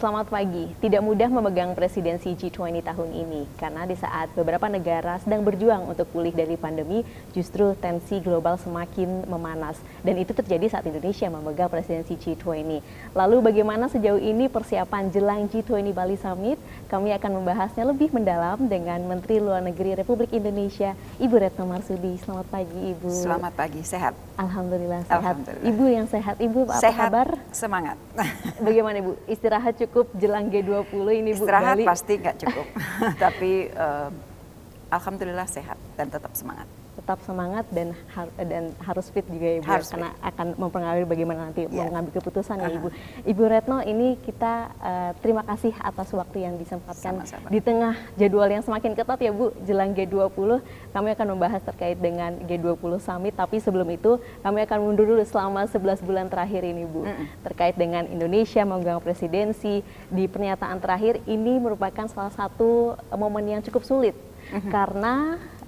Selamat pagi. Tidak mudah memegang presidensi G20 tahun ini karena di saat beberapa negara sedang berjuang untuk pulih dari pandemi, justru tensi global semakin memanas dan itu terjadi saat Indonesia memegang presidensi G20. Lalu bagaimana sejauh ini persiapan jelang G20 Bali Summit? Kami akan membahasnya lebih mendalam dengan Menteri Luar Negeri Republik Indonesia, Ibu Retno Marsudi. Selamat pagi, Ibu. Selamat pagi, sehat. Alhamdulillah sehat. Alhamdulillah. Ibu yang sehat. Ibu apa sehat, kabar? Semangat. Bagaimana Ibu? Istirahat cukup jelang G20 ini Bu Istirahat Bali. pasti nggak cukup, tapi uh, alhamdulillah sehat dan tetap semangat tetap semangat dan har dan harus fit juga ya Ibu ya, harus karena fit. akan mempengaruhi bagaimana nanti yeah. mengambil keputusan uh -huh. ya Ibu. Ibu Retno ini kita uh, terima kasih atas waktu yang disempatkan Sama -sama. di tengah jadwal yang semakin ketat ya Bu jelang G20 kami akan membahas terkait dengan G20 Summit tapi sebelum itu kami akan mundur dulu selama 11 bulan terakhir ini Bu mm -hmm. terkait dengan Indonesia memegang presidensi di pernyataan terakhir ini merupakan salah satu momen yang cukup sulit mm -hmm. karena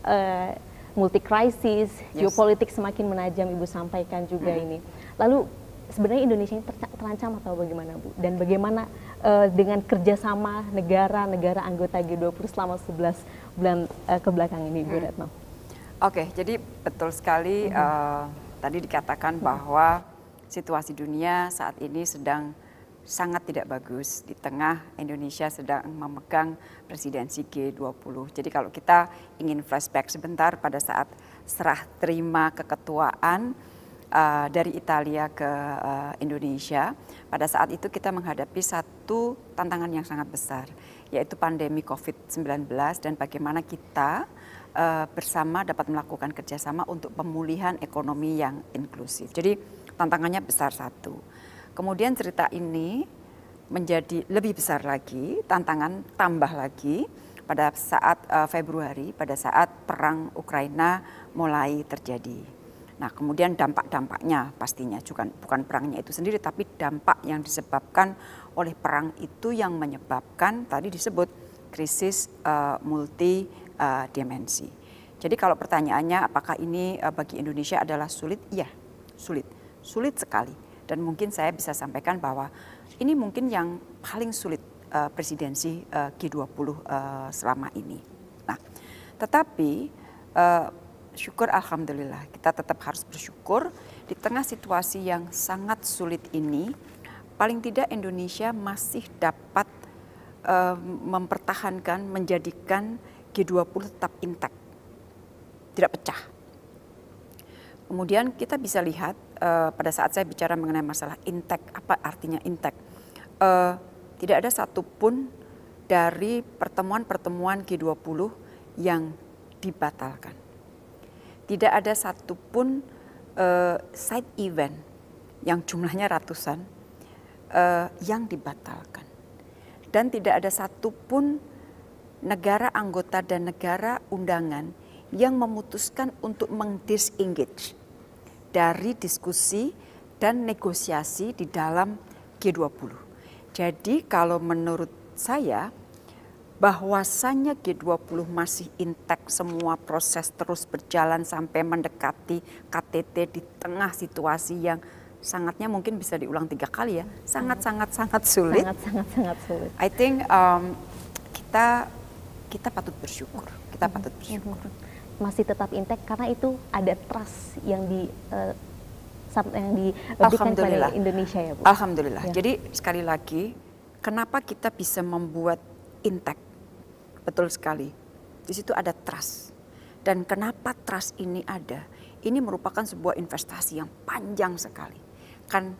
uh, multi krisis, yes. geopolitik semakin menajam Ibu sampaikan juga hmm. ini. Lalu sebenarnya Indonesia ini terancam atau bagaimana Bu? Dan bagaimana uh, dengan kerjasama negara-negara anggota G20 selama 11 bulan uh, ke belakang ini Bu hmm. Retno? Oke, okay, jadi betul sekali hmm. uh, tadi dikatakan hmm. bahwa situasi dunia saat ini sedang sangat tidak bagus di tengah Indonesia sedang memegang presidensi G20. Jadi kalau kita ingin flashback sebentar pada saat serah terima keketuaan uh, dari Italia ke uh, Indonesia, pada saat itu kita menghadapi satu tantangan yang sangat besar, yaitu pandemi COVID-19 dan bagaimana kita uh, bersama dapat melakukan kerjasama untuk pemulihan ekonomi yang inklusif. Jadi tantangannya besar satu. Kemudian cerita ini menjadi lebih besar lagi, tantangan tambah lagi pada saat uh, Februari, pada saat perang Ukraina mulai terjadi. Nah, kemudian dampak-dampaknya pastinya juga bukan perangnya itu sendiri, tapi dampak yang disebabkan oleh perang itu yang menyebabkan tadi disebut krisis uh, multi uh, dimensi. Jadi kalau pertanyaannya apakah ini uh, bagi Indonesia adalah sulit? Iya, sulit, sulit sekali dan mungkin saya bisa sampaikan bahwa ini mungkin yang paling sulit uh, presidensi uh, G20 uh, selama ini. Nah, tetapi uh, syukur alhamdulillah kita tetap harus bersyukur di tengah situasi yang sangat sulit ini paling tidak Indonesia masih dapat uh, mempertahankan menjadikan G20 tetap intak. Tidak pecah. Kemudian kita bisa lihat uh, pada saat saya bicara mengenai masalah intek, apa artinya intek? Uh, tidak ada satupun dari pertemuan-pertemuan G20 yang dibatalkan. Tidak ada satupun uh, side event yang jumlahnya ratusan uh, yang dibatalkan. Dan tidak ada satupun negara anggota dan negara undangan yang memutuskan untuk mengdisengage dari diskusi dan negosiasi di dalam G20. Jadi kalau menurut saya bahwasannya G20 masih intek semua proses terus berjalan sampai mendekati KTT di tengah situasi yang sangatnya mungkin bisa diulang tiga kali ya sangat sangat sangat sulit. Sangat sangat sangat sulit. I think um, kita kita patut bersyukur. Kita patut bersyukur. Masih tetap intek karena itu ada trust yang di uh, yang diberikan kepada Indonesia ya Bu. Alhamdulillah. Ya. Jadi sekali lagi kenapa kita bisa membuat intek? Betul sekali. Di situ ada trust. Dan kenapa trust ini ada? Ini merupakan sebuah investasi yang panjang sekali. Kan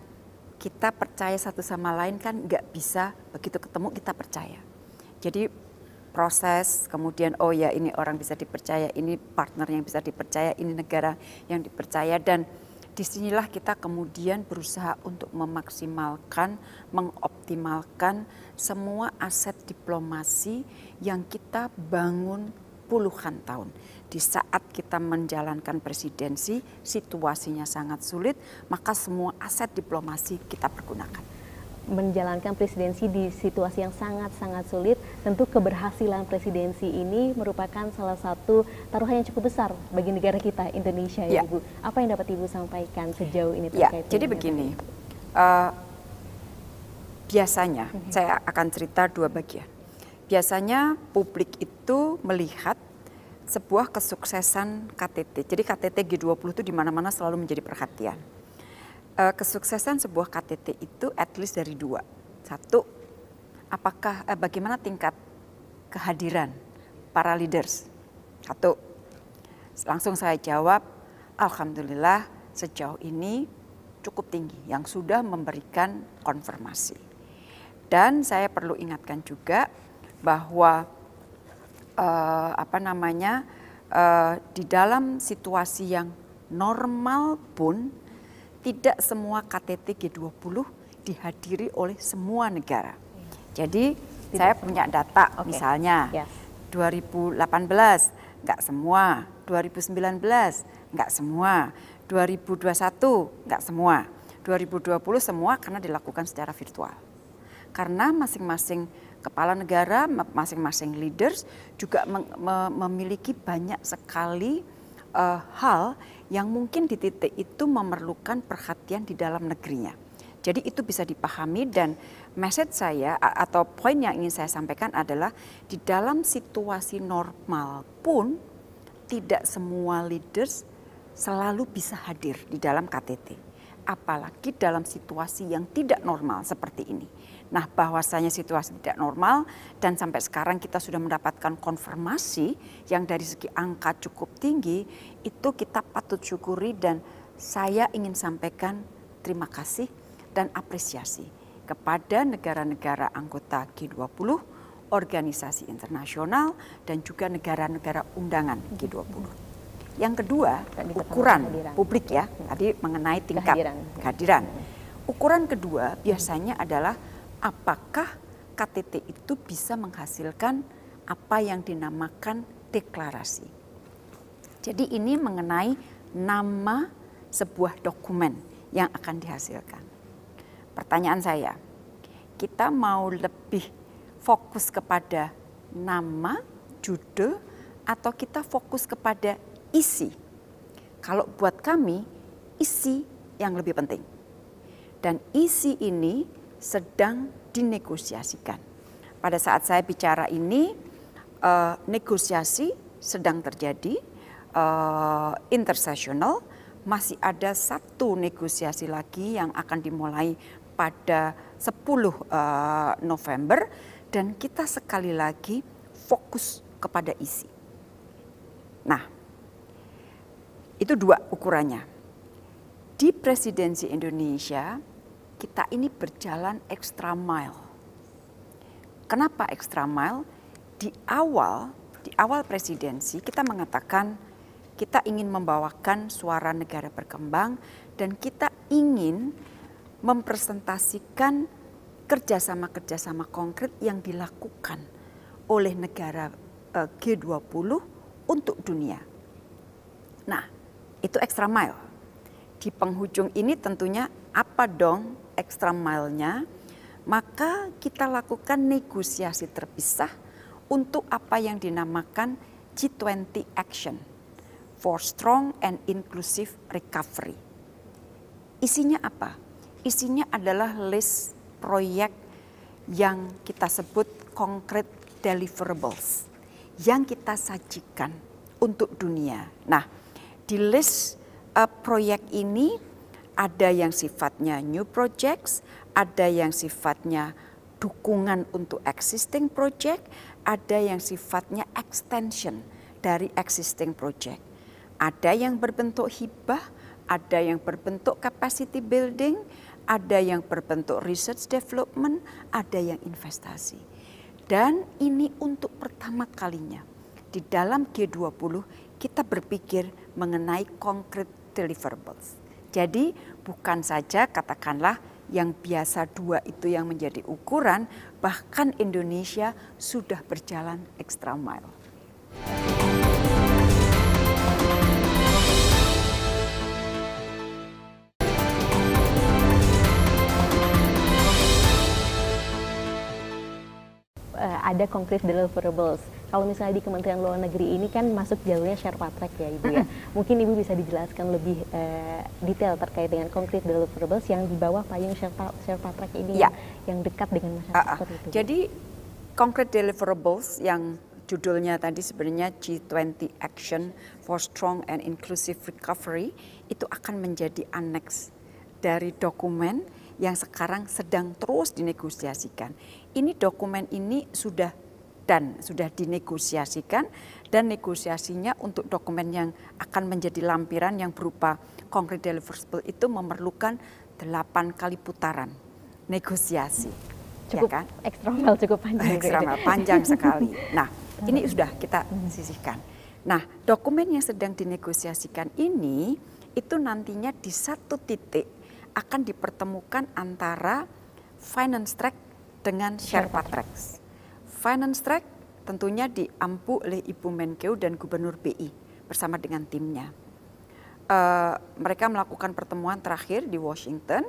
kita percaya satu sama lain kan nggak bisa begitu ketemu kita percaya. Jadi proses, kemudian oh ya ini orang bisa dipercaya, ini partner yang bisa dipercaya, ini negara yang dipercaya dan di sinilah kita kemudian berusaha untuk memaksimalkan, mengoptimalkan semua aset diplomasi yang kita bangun puluhan tahun. Di saat kita menjalankan presidensi, situasinya sangat sulit, maka semua aset diplomasi kita pergunakan menjalankan presidensi di situasi yang sangat-sangat sulit, tentu keberhasilan presidensi ini merupakan salah satu taruhan yang cukup besar bagi negara kita Indonesia ya, ya Ibu. Apa yang dapat Ibu sampaikan sejauh ini ya, terkait? Ya, jadi begini, uh, biasanya saya akan cerita dua bagian. Biasanya publik itu melihat sebuah kesuksesan KTT. Jadi KTT G20 itu di mana-mana selalu menjadi perhatian. Uh, kesuksesan sebuah KTT itu at least dari dua. Satu, apakah uh, bagaimana tingkat kehadiran para leaders? Satu. Langsung saya jawab, alhamdulillah sejauh ini cukup tinggi yang sudah memberikan konfirmasi. Dan saya perlu ingatkan juga bahwa uh, apa namanya uh, di dalam situasi yang normal pun tidak semua KTT G20 dihadiri oleh semua negara. Jadi tidak saya punya data okay. misalnya yeah. 2018 nggak semua, 2019 nggak semua, 2021 nggak semua, 2020 semua karena dilakukan secara virtual. Karena masing-masing kepala negara, masing-masing leaders juga memiliki banyak sekali uh, hal yang mungkin di titik itu memerlukan perhatian di dalam negerinya. Jadi itu bisa dipahami dan message saya atau poin yang ingin saya sampaikan adalah di dalam situasi normal pun tidak semua leaders selalu bisa hadir di dalam KTT. Apalagi dalam situasi yang tidak normal seperti ini. Nah, bahwasanya situasi tidak normal dan sampai sekarang kita sudah mendapatkan konfirmasi yang dari segi angka cukup tinggi, itu kita patut syukuri dan saya ingin sampaikan terima kasih dan apresiasi kepada negara-negara anggota G20, organisasi internasional dan juga negara-negara undangan G20. Yang kedua, ukuran publik ya, tadi mengenai tingkat kehadiran. kehadiran. Ukuran kedua biasanya adalah apakah KTT itu bisa menghasilkan apa yang dinamakan deklarasi. Jadi ini mengenai nama sebuah dokumen yang akan dihasilkan. Pertanyaan saya, kita mau lebih fokus kepada nama, judul, atau kita fokus kepada isi? Kalau buat kami, isi yang lebih penting. Dan isi ini sedang dinegosiasikan. Pada saat saya bicara ini, uh, negosiasi sedang terjadi, uh, intersesional, masih ada satu negosiasi lagi yang akan dimulai pada 10 uh, November dan kita sekali lagi fokus kepada isi. Nah, itu dua ukurannya. Di presidensi Indonesia, kita ini berjalan extra mile. Kenapa extra mile? Di awal, di awal presidensi kita mengatakan kita ingin membawakan suara negara berkembang dan kita ingin mempresentasikan kerjasama-kerjasama konkret yang dilakukan oleh negara eh, G20 untuk dunia. Nah, itu extra mile. Di penghujung ini tentunya apa dong extra mile-nya, maka kita lakukan negosiasi terpisah untuk apa yang dinamakan G20 Action for Strong and Inclusive Recovery. Isinya apa? Isinya adalah list proyek yang kita sebut concrete deliverables yang kita sajikan untuk dunia. Nah, di list uh, proyek ini ada yang sifatnya new projects, ada yang sifatnya dukungan untuk existing project, ada yang sifatnya extension dari existing project. Ada yang berbentuk hibah, ada yang berbentuk capacity building, ada yang berbentuk research development, ada yang investasi. Dan ini untuk pertama kalinya di dalam G20 kita berpikir mengenai concrete deliverables. Jadi bukan saja katakanlah yang biasa dua itu yang menjadi ukuran, bahkan Indonesia sudah berjalan extra mile. Ada konkret deliverables. Kalau misalnya di Kementerian Luar Negeri ini kan masuk jalurnya Sherpa Track ya Ibu ya. Mungkin Ibu bisa dijelaskan lebih uh, detail terkait dengan konkret deliverables yang di bawah payung Sherpa, Sherpa Track ini ya. yang, yang dekat dengan masyarakat uh, uh. itu. Jadi konkret deliverables yang judulnya tadi sebenarnya G20 Action for Strong and Inclusive Recovery itu akan menjadi aneks dari dokumen yang sekarang sedang terus dinegosiasikan. Ini dokumen ini sudah dan sudah dinegosiasikan dan negosiasinya untuk dokumen yang akan menjadi lampiran yang berupa concrete deliverable itu memerlukan delapan kali putaran negosiasi. Ya cukup ya kan? eksternal cukup panjang. Eksternal panjang sekali. Nah, ini sudah kita sisihkan. Nah, dokumen yang sedang dinegosiasikan ini itu nantinya di satu titik akan dipertemukan antara finance track dengan Sherpa Tracks. Finance Track tentunya diampu oleh Ibu Menkeu dan Gubernur BI bersama dengan timnya. Uh, mereka melakukan pertemuan terakhir di Washington,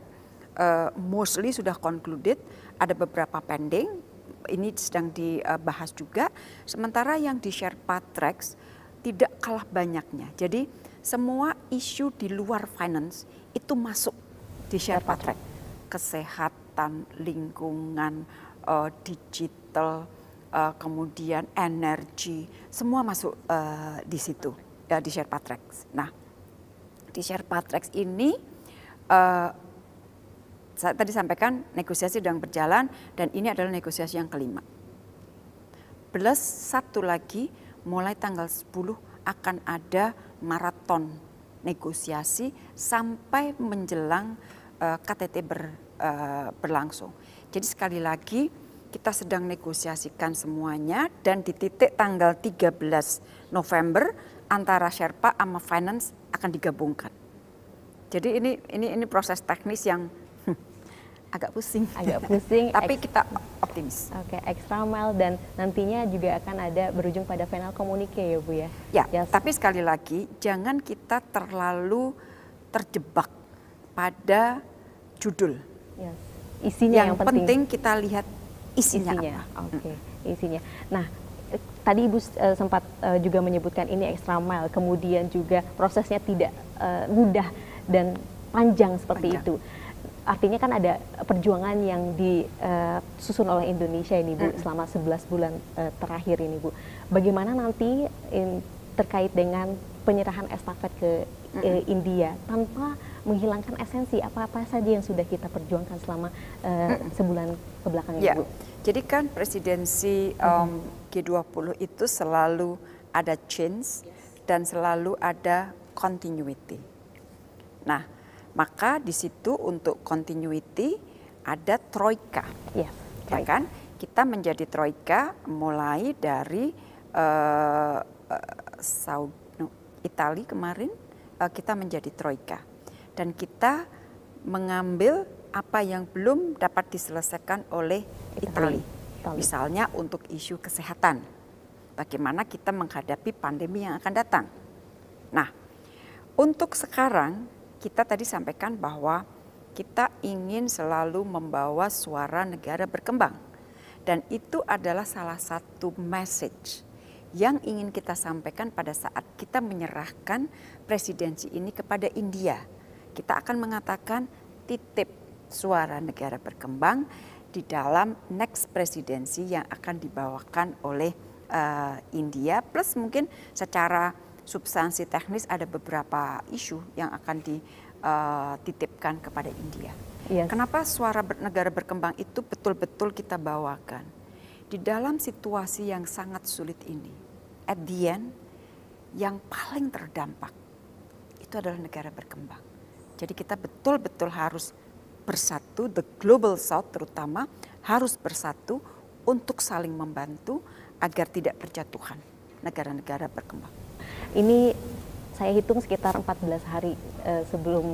uh, mostly sudah concluded, ada beberapa pending, ini sedang dibahas juga. Sementara yang di Sherpa Tracks tidak kalah banyaknya. Jadi semua isu di luar finance itu masuk di Sherpa Track. Kesehatan, lingkungan, uh, digital, uh, kemudian energi, semua masuk uh, di situ uh, di Sherpa Tracks. Nah, di Sherpa Tracks ini uh, saya tadi sampaikan negosiasi sedang berjalan dan ini adalah negosiasi yang kelima. Plus satu lagi mulai tanggal 10 akan ada maraton negosiasi sampai menjelang uh, KTT ber, uh, berlangsung. Jadi sekali lagi kita sedang negosiasikan semuanya dan di titik tanggal 13 November antara Sherpa sama Finance akan digabungkan. Jadi ini ini ini proses teknis yang hmm, agak pusing. Agak pusing. Tapi kita optimis. Oke, okay, extra mile dan nantinya juga akan ada berujung pada final komunike ya Bu ya. Ya, yes. tapi sekali lagi jangan kita terlalu terjebak pada judul. Yes. Isinya yang, yang penting. penting kita lihat isinya, isinya. Oke, okay. isinya. Nah, tadi Ibu uh, sempat uh, juga menyebutkan ini extra mile, kemudian juga prosesnya tidak uh, mudah dan panjang seperti panjang. itu. Artinya kan ada perjuangan yang disusun oleh Indonesia ini Bu hmm. selama 11 bulan uh, terakhir ini Bu. Bagaimana nanti in, terkait dengan penyerahan estafet ke hmm. uh, India tanpa menghilangkan esensi apa-apa saja yang sudah kita perjuangkan selama uh, sebulan ke belakang ini, ya. Bu. Jadi kan presidensi um, G20 itu selalu ada change dan selalu ada continuity. Nah, maka di situ untuk continuity ada troika, ya, ya kan? Kita menjadi troika mulai dari uh, uh, Saudi, no, Itali kemarin uh, kita menjadi troika dan kita mengambil apa yang belum dapat diselesaikan oleh Italia. Misalnya untuk isu kesehatan. Bagaimana kita menghadapi pandemi yang akan datang. Nah, untuk sekarang kita tadi sampaikan bahwa kita ingin selalu membawa suara negara berkembang. Dan itu adalah salah satu message yang ingin kita sampaikan pada saat kita menyerahkan presidensi ini kepada India kita akan mengatakan titip suara negara berkembang di dalam next presidensi yang akan dibawakan oleh uh, India plus mungkin secara substansi teknis ada beberapa isu yang akan dititipkan uh, kepada India. Yes. Kenapa suara negara berkembang itu betul-betul kita bawakan di dalam situasi yang sangat sulit ini? At the end, yang paling terdampak itu adalah negara berkembang jadi kita betul-betul harus bersatu, the global south terutama harus bersatu untuk saling membantu agar tidak berjatuhan negara-negara berkembang. Ini saya hitung sekitar 14 hari uh, sebelum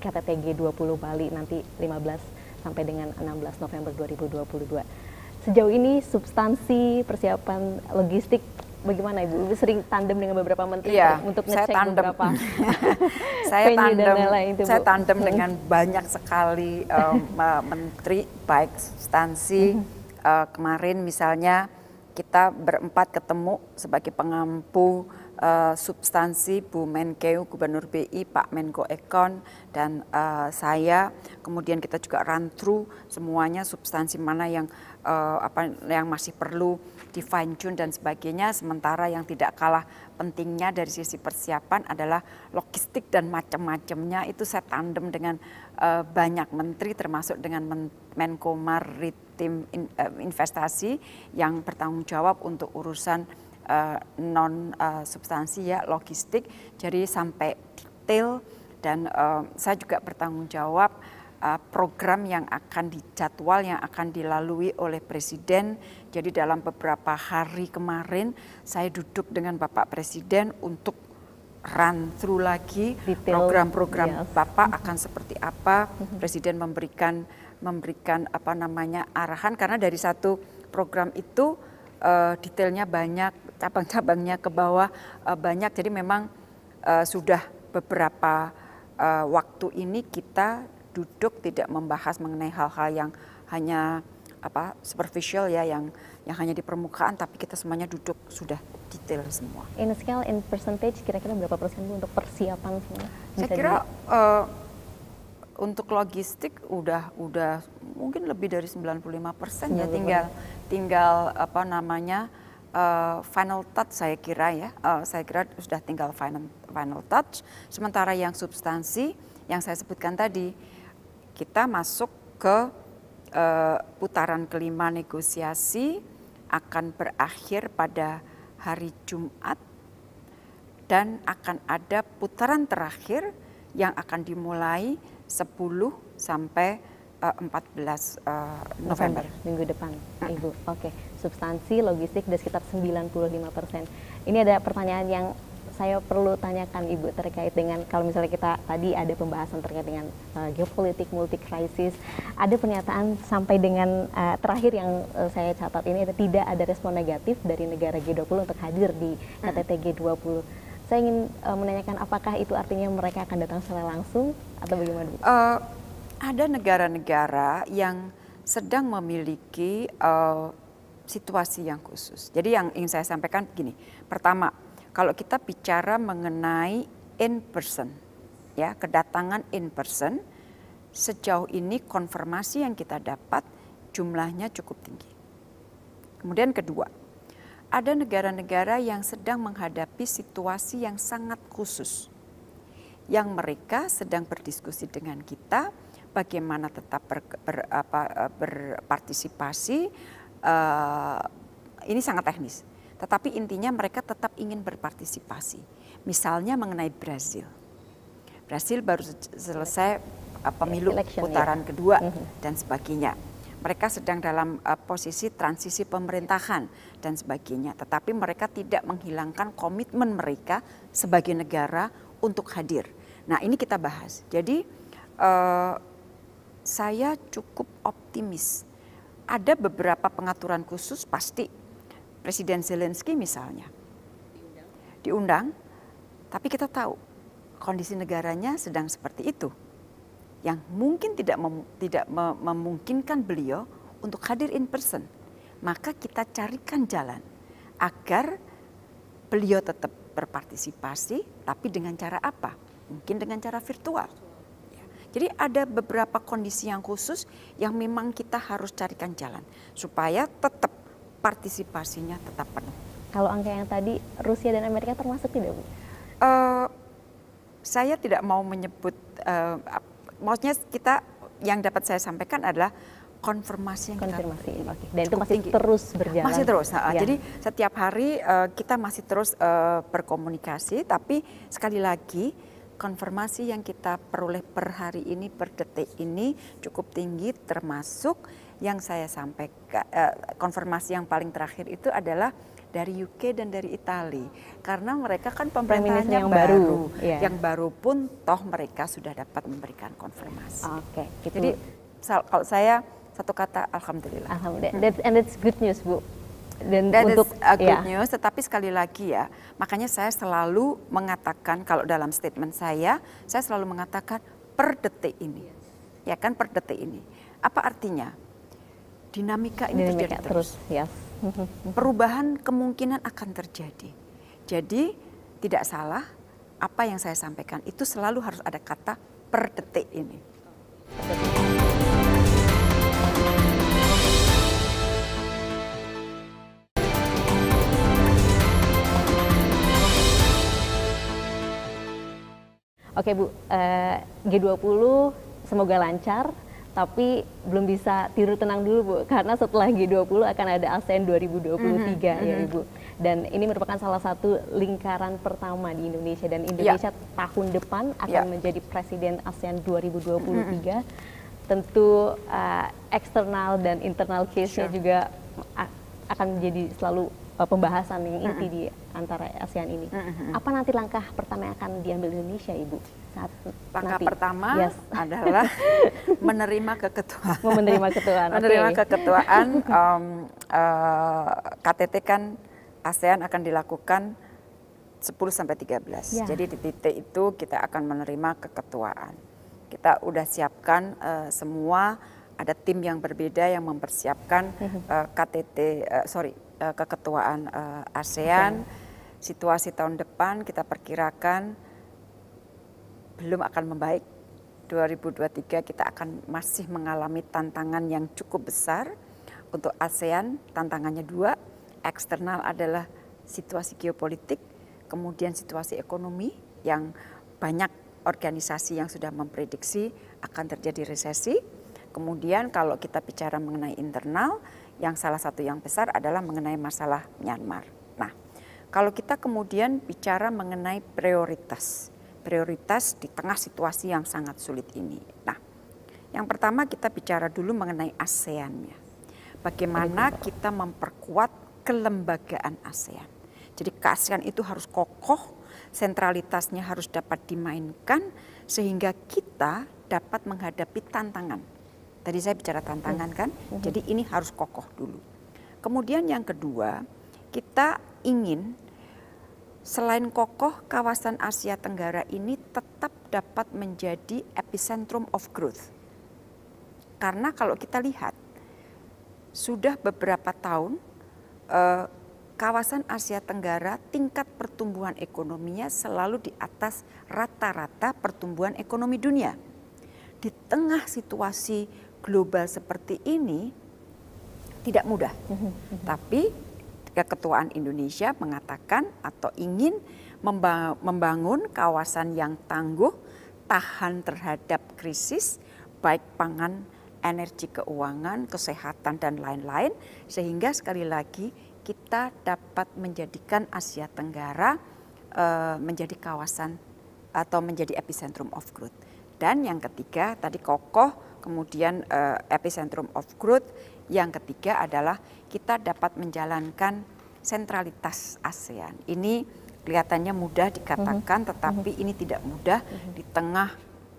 KTT G20 Bali nanti 15 sampai dengan 16 November 2022. Sejauh ini substansi persiapan logistik bagaimana Ibu? Ibu sering tandem dengan beberapa menteri ya, untuk ngecek saya tandem. beberapa saya tandem, itu, saya tandem hmm. dengan banyak sekali um, menteri baik instansi uh, kemarin misalnya kita berempat ketemu sebagai pengampu uh, substansi Bu Menkeu, Gubernur BI, Pak Menko Ekon, dan uh, saya. Kemudian kita juga run through semuanya substansi mana yang uh, apa yang masih perlu di fine tune dan sebagainya. Sementara yang tidak kalah pentingnya dari sisi persiapan adalah logistik dan macam-macamnya itu saya tandem dengan uh, banyak menteri termasuk dengan Men Menko Maritim in, uh, Investasi yang bertanggung jawab untuk urusan uh, non uh, substansi ya logistik jadi sampai detail dan uh, saya juga bertanggung jawab uh, program yang akan dijadwal yang akan dilalui oleh presiden jadi dalam beberapa hari kemarin saya duduk dengan Bapak Presiden untuk run through lagi program-program yes. Bapak akan seperti apa. Mm-hmm. Presiden memberikan memberikan apa namanya arahan karena dari satu program itu uh, detailnya banyak, cabang-cabangnya ke bawah uh, banyak. Jadi memang uh, sudah beberapa uh, waktu ini kita duduk tidak membahas mengenai hal-hal yang hanya apa superficial ya yang yang hanya di permukaan tapi kita semuanya duduk sudah detail semua. In scale in percentage kira-kira berapa persen Bu untuk persiapan semua? Saya kira uh, untuk logistik udah udah mungkin lebih dari 95 persen ya tinggal tinggal apa namanya uh, final touch saya kira ya uh, saya kira sudah tinggal final final touch sementara yang substansi yang saya sebutkan tadi kita masuk ke uh, putaran kelima negosiasi akan berakhir pada hari Jumat dan akan ada putaran terakhir yang akan dimulai 10 sampai uh, 14 uh, November. minggu depan, Ibu. Oke, okay. Substansi logistik sudah sekitar 95 persen. Ini ada pertanyaan yang saya perlu tanyakan Ibu terkait dengan kalau misalnya kita tadi ada pembahasan terkait dengan uh, geopolitik multi krisis, ada pernyataan sampai dengan uh, terakhir yang uh, saya catat ini ada tidak ada respon negatif dari negara G20 untuk hadir di KTT G20 saya ingin uh, menanyakan apakah itu artinya mereka akan datang secara langsung atau bagaimana? Uh, ada negara-negara yang sedang memiliki uh, situasi yang khusus. Jadi yang ingin saya sampaikan begini. Pertama, kalau kita bicara mengenai in person, ya kedatangan in person, sejauh ini konfirmasi yang kita dapat jumlahnya cukup tinggi. Kemudian kedua, ada negara-negara yang sedang menghadapi situasi yang sangat khusus, yang mereka sedang berdiskusi dengan kita bagaimana tetap ber, ber, apa, berpartisipasi. Uh, ini sangat teknis, tetapi intinya mereka tetap ingin berpartisipasi. Misalnya mengenai Brazil, Brazil baru selesai uh, pemilu Election, putaran ya. kedua mm -hmm. dan sebagainya mereka sedang dalam uh, posisi transisi pemerintahan dan sebagainya. Tetapi mereka tidak menghilangkan komitmen mereka sebagai negara untuk hadir. Nah ini kita bahas. Jadi uh, saya cukup optimis. Ada beberapa pengaturan khusus pasti Presiden Zelensky misalnya diundang, tapi kita tahu kondisi negaranya sedang seperti itu yang mungkin tidak mem, tidak memungkinkan beliau untuk hadir in person. Maka kita carikan jalan agar beliau tetap berpartisipasi, tapi dengan cara apa? Mungkin dengan cara virtual. Jadi ada beberapa kondisi yang khusus yang memang kita harus carikan jalan supaya tetap partisipasinya tetap penuh. Kalau angka yang tadi Rusia dan Amerika termasuk tidak bu? Uh, saya tidak mau menyebut uh, maksudnya kita yang dapat saya sampaikan adalah konfirmasi yang konfirmasi kita okay. dan itu masih tinggi. terus berjalan masih terus nah, ya. jadi setiap hari uh, kita masih terus uh, berkomunikasi tapi sekali lagi konfirmasi yang kita peroleh per hari ini per detik ini cukup tinggi termasuk yang saya sampaikan uh, konfirmasi yang paling terakhir itu adalah dari UK dan dari Italia karena mereka kan pemerintahnya yang baru, baru. Yeah. yang baru pun toh mereka sudah dapat memberikan konfirmasi. Oke, okay, gitu. jadi kalau saya satu kata alhamdulillah. Alhamdulillah. That's, and that's good news bu. Dan That untuk is a good yeah. news, tetapi sekali lagi ya, makanya saya selalu mengatakan kalau dalam statement saya, saya selalu mengatakan per detik ini, ya kan per detik ini. Apa artinya? dinamika ini dinamika terjadi terus. terus. Yes. Perubahan kemungkinan akan terjadi. Jadi tidak salah apa yang saya sampaikan itu selalu harus ada kata per detik ini. Oke Bu, eh, G20 semoga lancar, tapi belum bisa tidur tenang dulu Bu, karena setelah G20 akan ada ASEAN 2023 mm -hmm. ya Ibu. Dan ini merupakan salah satu lingkaran pertama di Indonesia dan Indonesia ya. tahun depan akan ya. menjadi presiden ASEAN 2023. Mm -hmm. Tentu uh, eksternal dan internal case-nya sure. juga akan menjadi selalu pembahasan yang inti di antara ASEAN ini. Apa nanti langkah pertama yang akan diambil Indonesia, Ibu? Saat langkah nanti? pertama yes. adalah menerima keketuaan. menerima keketuaan. menerima okay. keketuaan. Um, uh, KTT kan ASEAN akan dilakukan 10 sampai 13. Ya. Jadi di titik itu kita akan menerima keketuaan. Kita udah siapkan uh, semua ada tim yang berbeda yang mempersiapkan uh, KTT uh, sorry uh, keketuaan uh, ASEAN. Okay. Situasi tahun depan kita perkirakan belum akan membaik. 2023 kita akan masih mengalami tantangan yang cukup besar. Untuk ASEAN tantangannya dua, eksternal adalah situasi geopolitik, kemudian situasi ekonomi yang banyak organisasi yang sudah memprediksi akan terjadi resesi. Kemudian kalau kita bicara mengenai internal, yang salah satu yang besar adalah mengenai masalah Myanmar. Nah, kalau kita kemudian bicara mengenai prioritas, prioritas di tengah situasi yang sangat sulit ini. Nah, yang pertama kita bicara dulu mengenai ASEAN-nya. Bagaimana kita memperkuat kelembagaan ASEAN. Jadi ASEAN itu harus kokoh, sentralitasnya harus dapat dimainkan sehingga kita dapat menghadapi tantangan Tadi saya bicara tantangan kan, mm-hmm. jadi ini harus kokoh dulu. Kemudian yang kedua, kita ingin selain kokoh kawasan Asia Tenggara ini tetap dapat menjadi epicentrum of growth. Karena kalau kita lihat sudah beberapa tahun eh, kawasan Asia Tenggara tingkat pertumbuhan ekonominya selalu di atas rata-rata pertumbuhan ekonomi dunia. Di tengah situasi global seperti ini tidak mudah. Tapi keketuaan Indonesia mengatakan atau ingin membangun kawasan yang tangguh, tahan terhadap krisis, baik pangan, energi keuangan, kesehatan, dan lain-lain, sehingga sekali lagi kita dapat menjadikan Asia Tenggara uh, menjadi kawasan atau menjadi epicentrum of growth. Dan yang ketiga, tadi kokoh kemudian uh, epicentrum of growth. Yang ketiga adalah kita dapat menjalankan sentralitas ASEAN. Ini kelihatannya mudah dikatakan, mm-hmm. tetapi ini tidak mudah mm-hmm. di tengah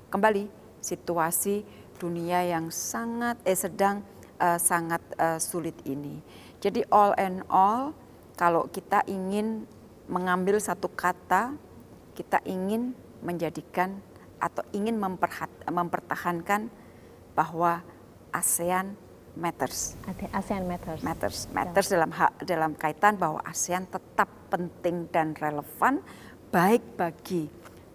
kembali situasi dunia yang sangat eh sedang uh, sangat uh, sulit ini. Jadi all and all, kalau kita ingin mengambil satu kata, kita ingin menjadikan atau ingin mempertahankan bahwa ASEAN matters. ASEAN matters. Matters, matters ya. dalam hak dalam kaitan bahwa ASEAN tetap penting dan relevan baik bagi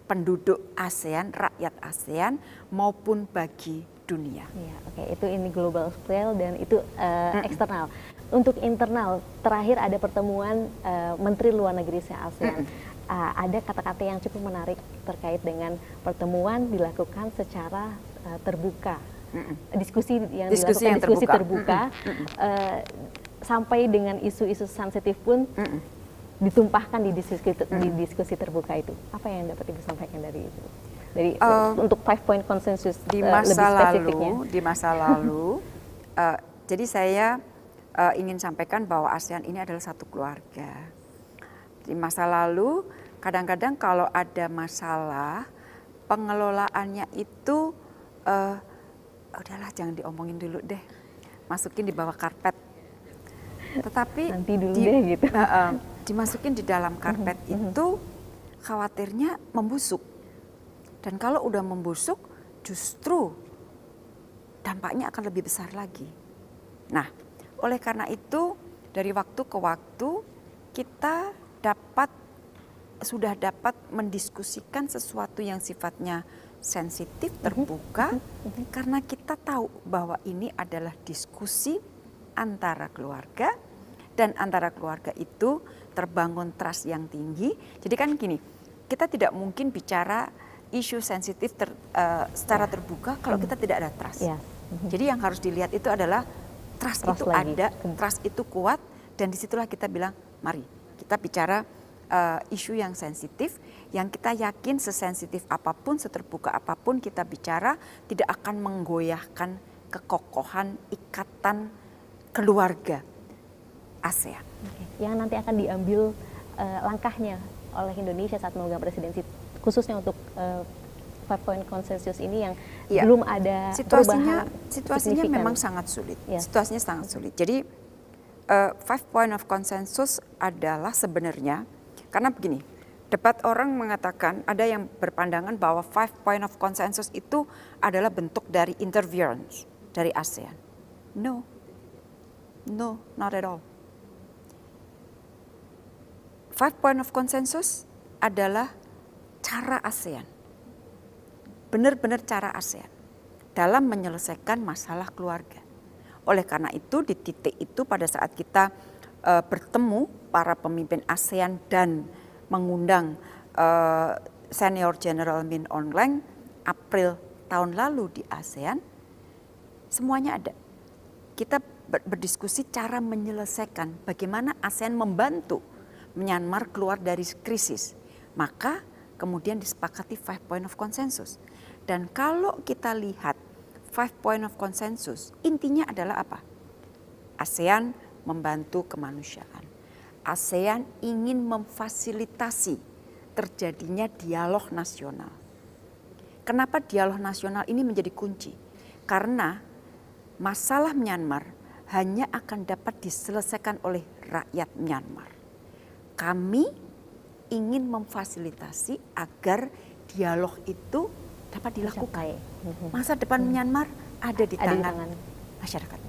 penduduk ASEAN, rakyat ASEAN maupun bagi dunia. Ya, oke, okay. itu ini global scale dan itu uh, mm eksternal. Untuk internal, terakhir ada pertemuan uh, Menteri Luar Negeri se-ASEAN. Mm uh, ada kata-kata yang cukup menarik terkait dengan pertemuan dilakukan secara uh, terbuka diskusi yang diskusi dilakukan yang diskusi terbuka, terbuka uh, sampai dengan isu-isu sensitif pun mm ditumpahkan di diskusi mm di diskusi terbuka itu. Apa yang dapat ibu sampaikan dari itu? Dari uh, untuk five point consensus di uh, masa lebih spesifiknya. lalu, di masa lalu, uh, jadi saya uh, ingin sampaikan bahwa ASEAN ini adalah satu keluarga. Di masa lalu, kadang-kadang kalau ada masalah pengelolaannya itu uh, udahlah jangan diomongin dulu deh. Masukin di bawah karpet. Tetapi nanti dulu di, deh gitu. Uh, uh, dimasukin di dalam karpet uh -huh. itu khawatirnya membusuk. Dan kalau udah membusuk justru dampaknya akan lebih besar lagi. Nah, oleh karena itu dari waktu ke waktu kita dapat sudah dapat mendiskusikan sesuatu yang sifatnya sensitif, mhm. terbuka, mhm. karena kita tahu bahwa ini adalah diskusi antara keluarga dan antara keluarga itu terbangun trust yang tinggi. Jadi kan gini, kita tidak mungkin bicara isu sensitif ter, uh, secara yeah. terbuka kalau kita tidak ada trust. Yeah. Mm-hmm. Jadi yang harus dilihat itu adalah trust, trust itu lagi. ada, trust itu kuat dan di situlah kita bilang, mari kita bicara uh, isu yang sensitif, yang kita yakin sesensitif apa pun, seterbuka apa pun kita bicara tidak akan menggoyahkan kekokohan ikatan keluarga ASEAN. Yang nanti akan diambil uh, langkahnya oleh Indonesia saat memegang presidensi khususnya untuk uh, five point konsensus ini yang ya. belum ada situasinya situasinya memang sangat sulit ya. situasinya sangat sulit jadi uh, five point of consensus adalah sebenarnya karena begini debat orang mengatakan ada yang berpandangan bahwa five point of consensus itu adalah bentuk dari interference dari ASEAN no no not at all five point of consensus adalah cara ASEAN. Benar-benar cara ASEAN dalam menyelesaikan masalah keluarga. Oleh karena itu di titik itu pada saat kita uh, bertemu para pemimpin ASEAN dan mengundang uh, senior General Min Aung Hlaing April tahun lalu di ASEAN, semuanya ada. Kita berdiskusi cara menyelesaikan bagaimana ASEAN membantu Myanmar keluar dari krisis. Maka kemudian disepakati five point of consensus. Dan kalau kita lihat five point of consensus, intinya adalah apa? ASEAN membantu kemanusiaan. ASEAN ingin memfasilitasi terjadinya dialog nasional. Kenapa dialog nasional ini menjadi kunci? Karena masalah Myanmar hanya akan dapat diselesaikan oleh rakyat Myanmar. Kami ingin memfasilitasi agar dialog itu dapat dilakukan. Masa depan hmm. Myanmar ada di ada tangan, di tangan masyarakat.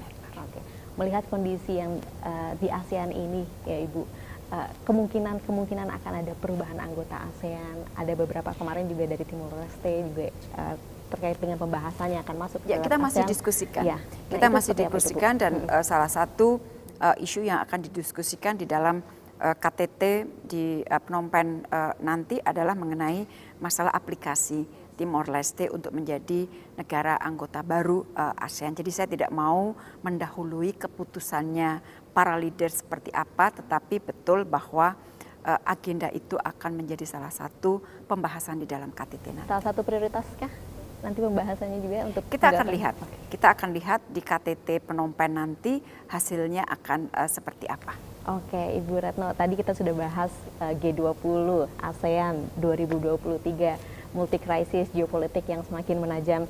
Melihat kondisi yang uh, di ASEAN ini, ya Ibu, uh, kemungkinan-kemungkinan akan ada perubahan anggota ASEAN. Ada beberapa kemarin juga dari Timur Leste juga uh, terkait dengan pembahasannya akan masuk. Ya, kita masih ASEAN. diskusikan. Ya. Kita nah, masih diskusikan dan uh, salah satu uh, isu yang akan didiskusikan di dalam uh, eh, KTT di uh, Phnom Penh uh, nanti adalah mengenai masalah aplikasi Timor Leste untuk menjadi negara anggota baru uh, ASEAN. Jadi saya tidak mau mendahului keputusannya para leader seperti apa, tetapi betul bahwa uh, agenda itu akan menjadi salah satu pembahasan di dalam KTT nanti. Salah satu prioritaskah nanti pembahasannya juga untuk kita akan lihat kita akan lihat di KTT Phnom Penh nanti hasilnya akan uh, seperti apa. Oke, Ibu Retno, tadi kita sudah bahas uh, G20, ASEAN 2023, multi krisis geopolitik yang semakin menajam.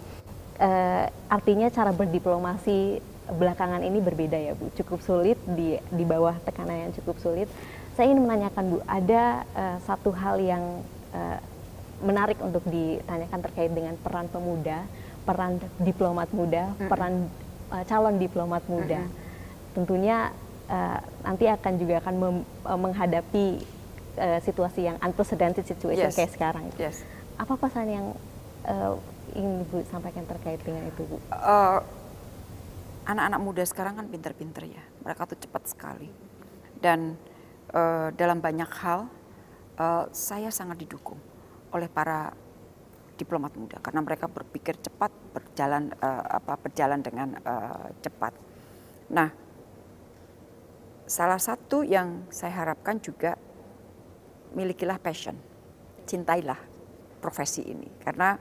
Uh, artinya cara berdiplomasi belakangan ini berbeda ya Bu, cukup sulit di di bawah tekanan yang cukup sulit. Saya ingin menanyakan Bu, ada uh, satu hal yang uh, menarik untuk ditanyakan terkait dengan peran pemuda, peran diplomat muda, peran uh, calon diplomat muda. Tentunya uh, nanti akan juga akan mem, uh, menghadapi uh, situasi yang unprecedented situation yes. kayak sekarang. Yes. Apa pesan yang uh, ingin Ibu sampaikan terkait dengan itu, Bu? Uh, anak-anak muda sekarang kan pinter-pinter ya, mereka tuh cepat sekali. Dan uh, dalam banyak hal, uh, saya sangat didukung oleh para diplomat muda karena mereka berpikir cepat, berjalan uh, apa berjalan dengan uh, cepat. Nah, salah satu yang saya harapkan juga milikilah passion, cintailah profesi ini. Karena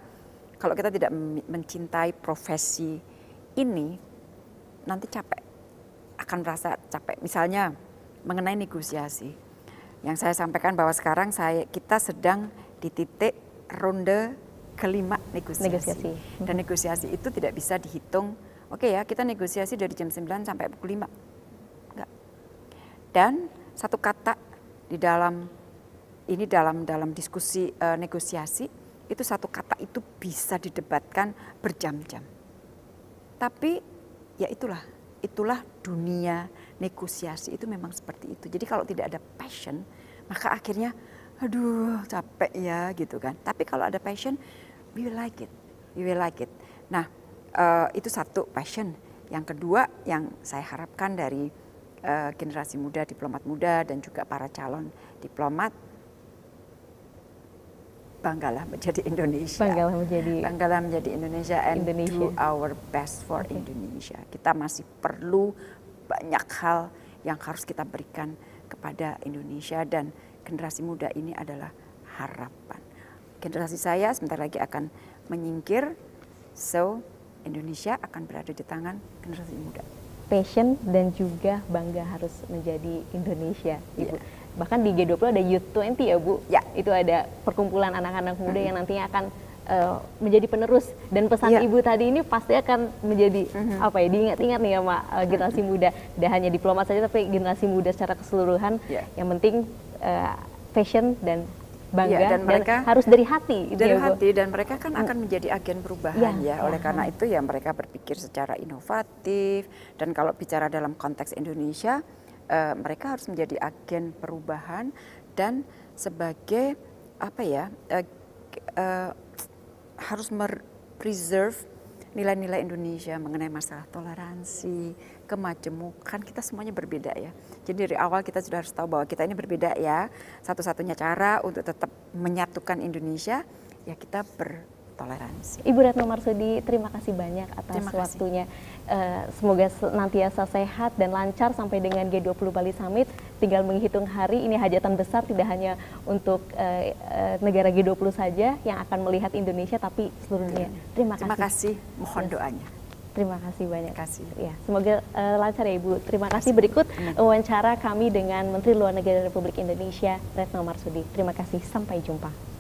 kalau kita tidak mencintai profesi ini, nanti capek, akan merasa capek. Misalnya mengenai negosiasi, yang saya sampaikan bahwa sekarang saya kita sedang di titik ronde kelima negosiasi. negosiasi. Dan negosiasi itu tidak bisa dihitung, oke okay ya kita negosiasi dari jam 9 sampai pukul 5 dan satu kata di dalam ini dalam dalam diskusi uh, negosiasi itu satu kata itu bisa didebatkan berjam-jam. Tapi ya itulah itulah dunia negosiasi itu memang seperti itu. Jadi kalau tidak ada passion, maka akhirnya aduh capek ya gitu kan. Tapi kalau ada passion, we will like it, we will like it. Nah uh, itu satu passion. Yang kedua yang saya harapkan dari uh, generasi muda, diplomat muda dan juga para calon diplomat banggalah menjadi Indonesia. Banggalah menjadi banggalah menjadi Indonesia and Indonesia. do our best for okay. Indonesia. Kita masih perlu banyak hal yang harus kita berikan kepada Indonesia dan generasi muda ini adalah harapan. Generasi saya sebentar lagi akan menyingkir, so Indonesia akan berada di tangan generasi muda. Passion dan juga bangga harus menjadi Indonesia, Ibu. Yeah bahkan di G20 ada Youth 20 ya Bu. Ya. Itu ada perkumpulan anak-anak muda yang nantinya akan uh, menjadi penerus dan pesan ya. Ibu tadi ini pasti akan menjadi uh-huh. apa ya diingat-ingat nih sama uh, generasi uh-huh. muda. Tidak hanya diplomat saja tapi generasi muda secara keseluruhan. Ya. Yang penting uh, passion dan bangga ya, dan, mereka, dan harus dari hati gitu dari ya, hati dan mereka kan mm. akan menjadi agen perubahan ya, ya oleh ya. karena itu ya mereka berpikir secara inovatif dan kalau bicara dalam konteks Indonesia uh, mereka harus menjadi agen perubahan dan sebagai apa ya uh, uh, harus preserve nilai-nilai Indonesia mengenai masalah toleransi, kemajemukan, kita semuanya berbeda ya. Jadi dari awal kita sudah harus tahu bahwa kita ini berbeda ya. Satu-satunya cara untuk tetap menyatukan Indonesia ya kita ber toleransi. Ibu Retno Marsudi, terima kasih banyak atas terima kasih. waktunya. Uh, semoga nantiasa sehat dan lancar sampai dengan G20 Bali Summit. Tinggal menghitung hari, ini hajatan besar tidak hanya untuk uh, uh, negara G20 saja yang akan melihat Indonesia, tapi seluruh dunia. Terima kasih. Terima kasih, mohon yes. doanya. Terima kasih banyak. Terima kasih. Ya, semoga uh, lancar ya Ibu. Terima kasih. Berikut wawancara kami dengan Menteri Luar Negeri Republik Indonesia, Retno Marsudi. Terima kasih. Sampai jumpa.